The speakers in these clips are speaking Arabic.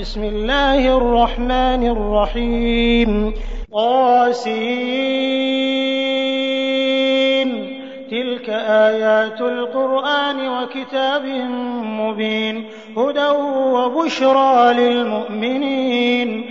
بسم الله الرحمن الرحيم. طاسين. تلك آيات القرآن وكتاب مبين. هدى وبشرى للمؤمنين.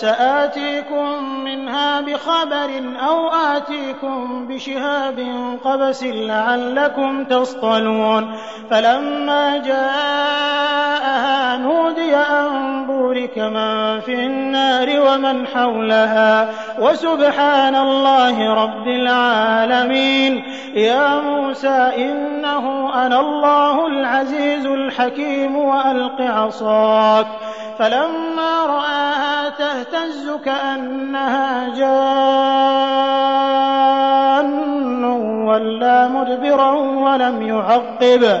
سآتيكم منها بخبر أو آتيكم بشهاب قبس لعلكم تصطلون. فلما جاءها نودي أن بورك من في النار ومن حولها. وسبحان الله رب العالمين. يا موسى إنه أنا الله العزيز الحكيم وألق عصاك. فلما رآها تهتز كأنها جان ولا مدبرا ولم يعقب.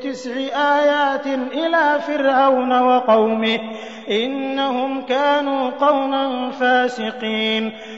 في تسع آيات إلى فرعون وقومه إنهم كانوا قوما فاسقين.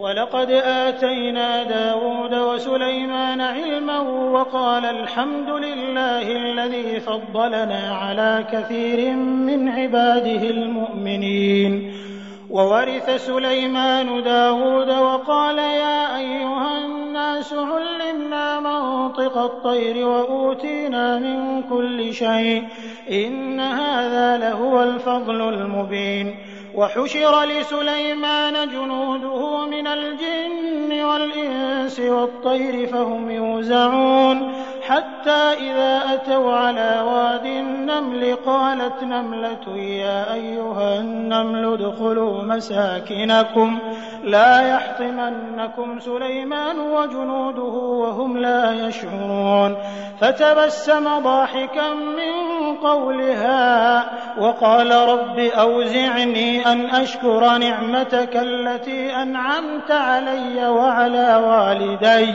ولقد آتينا داود وسليمان علما وقال الحمد لله الذي فضلنا على كثير من عباده المؤمنين. وورث سليمان داود وقال يا أيها الناس علمنا منطق الطير وأوتينا من كل شيء إن هذا لهو الفضل المبين. وحشر لسليمان جنوده من الجن والإنس والطير فهم يوزعون حتى إذا أتوا على واد النمل قالت نملة يا أيها النمل ادخلوا مساكنكم لا يحطمنكم سليمان وجنوده وهم لا يشعرون فتبسم ضاحكا من قولها وقال رب أوزعني أن أشكر نعمتك التي أنعمت علي وعلى والدي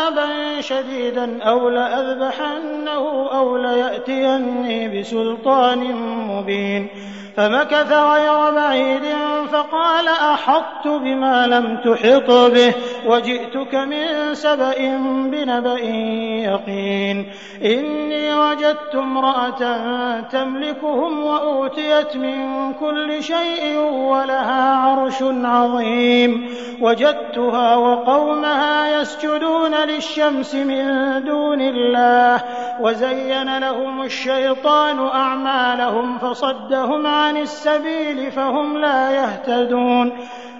شديدا أو لأذبحنه أو ليأتيني بسلطان مبين. فمكث غير بعيد فقال أحطت بما لم تحط به. وجئتك من سبأ بنبأ يقين. إني وجدت امرأة تملكهم وأوتيت من كل شيء ولها عرش عظيم. وجدتها وقومها يسجدون للشمس من دون الله. وزين لهم الشيطان أعمالهم فصدهم عن السبيل فهم لا يهتدون.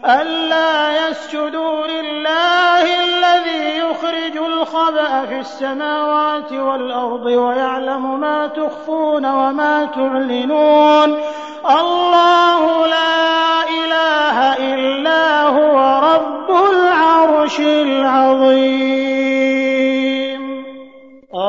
ألا يسجدوا لله الذي يخرج الخبأ في السماوات والأرض ويعلم ما تخفون وما تعلنون. الله لا إله إلا هو رب العرش العظيم.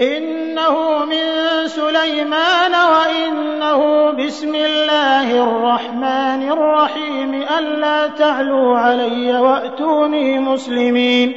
إنه من سليمان وإنه بسم الله الرحمن الرحيم ألا تعلوا علي وأتوني مسلمين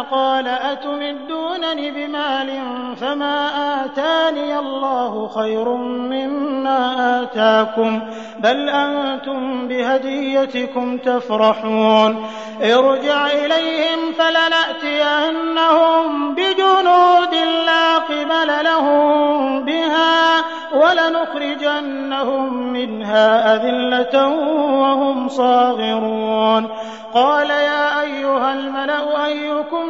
قال أتمدونني بمال فما آتاني الله خير مما آتاكم بل أنتم بهديتكم تفرحون ارجع إليهم فلنأتينهم بجنود لا قبل لهم بها ولنخرجنهم منها أذلة وهم صاغرون قال يا أيها الملأ أيكم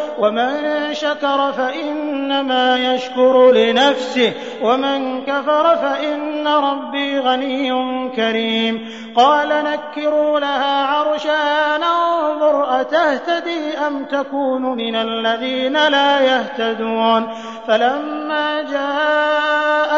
ومن شكر فإنما يشكر لنفسه ومن كفر فإن ربي غني كريم قال نكروا لها عرشها ننظر أتهتدي أم تكون من الذين لا يهتدون فلما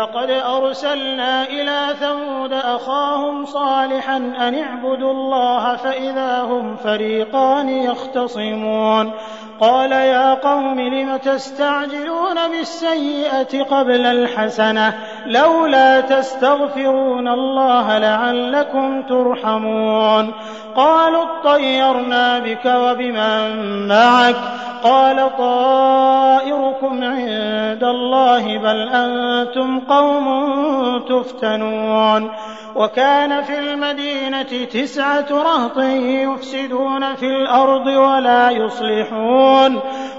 ولقد أرسلنا إلى ثمود أخاهم صالحا أن اعبدوا الله فإذا هم فريقان يختصمون. قال يا قوم لم تستعجلون بالسيئة قبل الحسنة؟ لولا تستغفرون الله لعلكم ترحمون. قالوا اطيرنا بك وبمن معك. قال طائركم عند الله بل أنتم قوم تفتنون. وكان في المدينة تسعة رهط يفسدون في الأرض ولا يصلحون.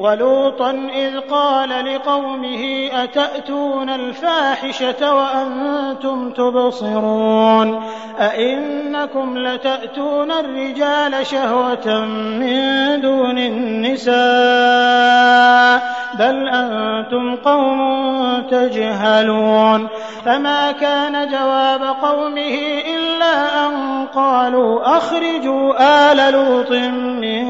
ولوطا إذ قال لقومه أتأتون الفاحشة وأنتم تبصرون أئنكم لتأتون الرجال شهوة من دون النساء بل أنتم قوم تجهلون فما كان جواب قومه إلا أن قالوا أخرجوا آل لوط من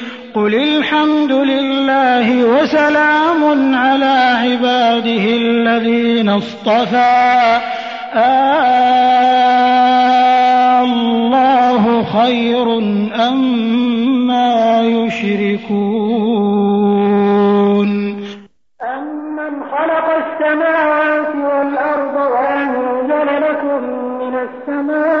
قل الحمد لله وسلام على عباده الذين اصطفى. الله خير أما يشركون. أمن خلق السماوات والأرض وأنزل لكم من السماء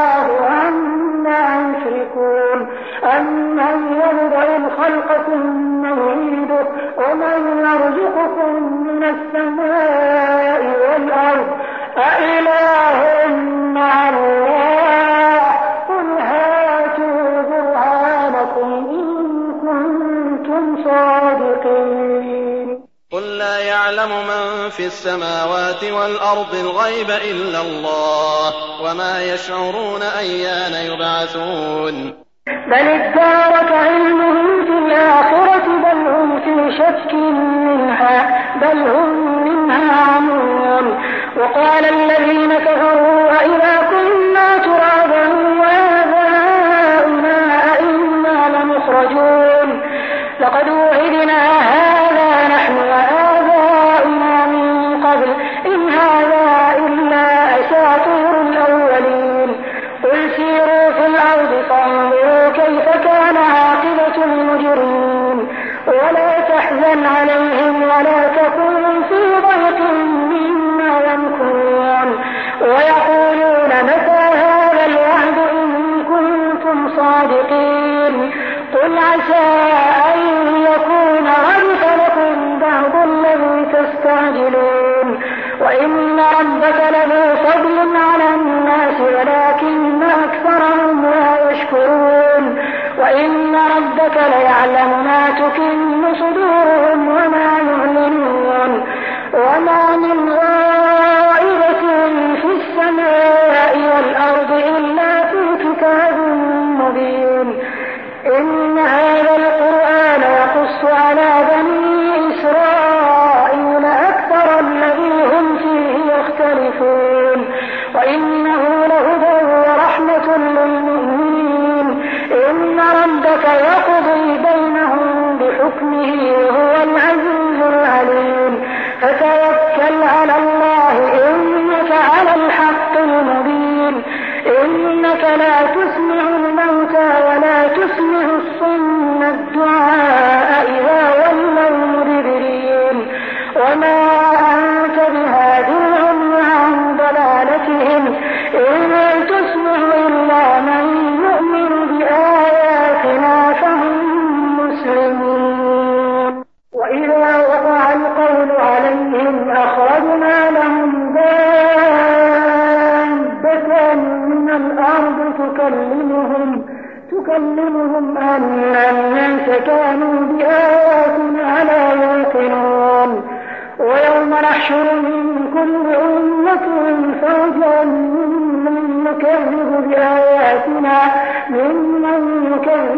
ثم يعيده ومن يرزقكم من السماء والأرض. أإله مع الله. قل هاتوا برهانكم إن كنتم صادقين. قل لا يعلم من في السماوات والأرض الغيب إلا الله وما يشعرون أيان يبعثون. بل ادارك علمهم الآخرة بل هم في شك منها بل هم منها عمون وقال الذين كفروا أئذا كنا ترابا وآباؤنا أئنا لمخرجون. لقد وعدنا وإن ربك لذو فضل على الناس ولكن أكثرهم لا يشكرون. وإن ربك ليعلم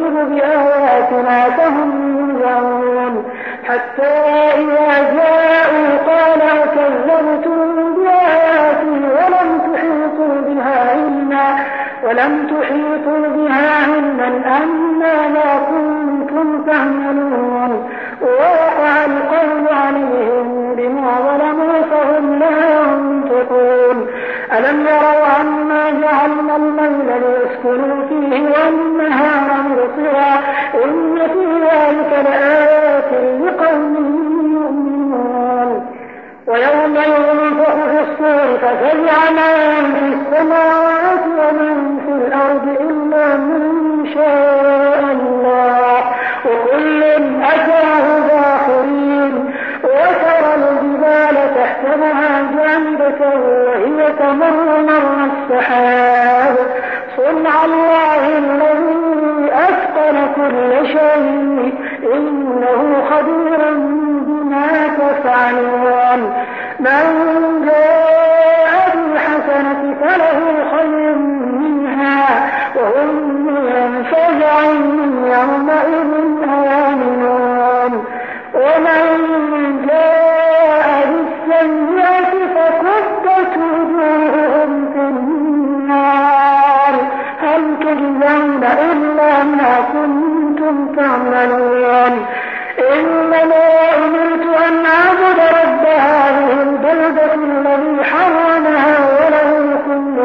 يكذب بآياتنا فهم ينظرون حتى إذا جاءوا قال كذبتم بآياتي ولم تحيطوا بها علما ولم تحيطوا بها علما أم ماذا كنتم تعملون. ووقع القول عليهم بما ظلموا فهم لا ينطقون. ألم يروا أنا جعلنا الليل ليسكنوا فيه والنهار مبصرا إن في ذلك لآيات لقوم يؤمنون ويوم ينفخ في الصور ففزع من في السماوات ومن في الأرض إلا من شاء الله وكل أتاه داخرين وترى الجبال تحسبها جامدة وهي تمر مر السحاب صنع الله كل شيء إنه خبير بما تفعلون. من جاء بالحسنة فله خير.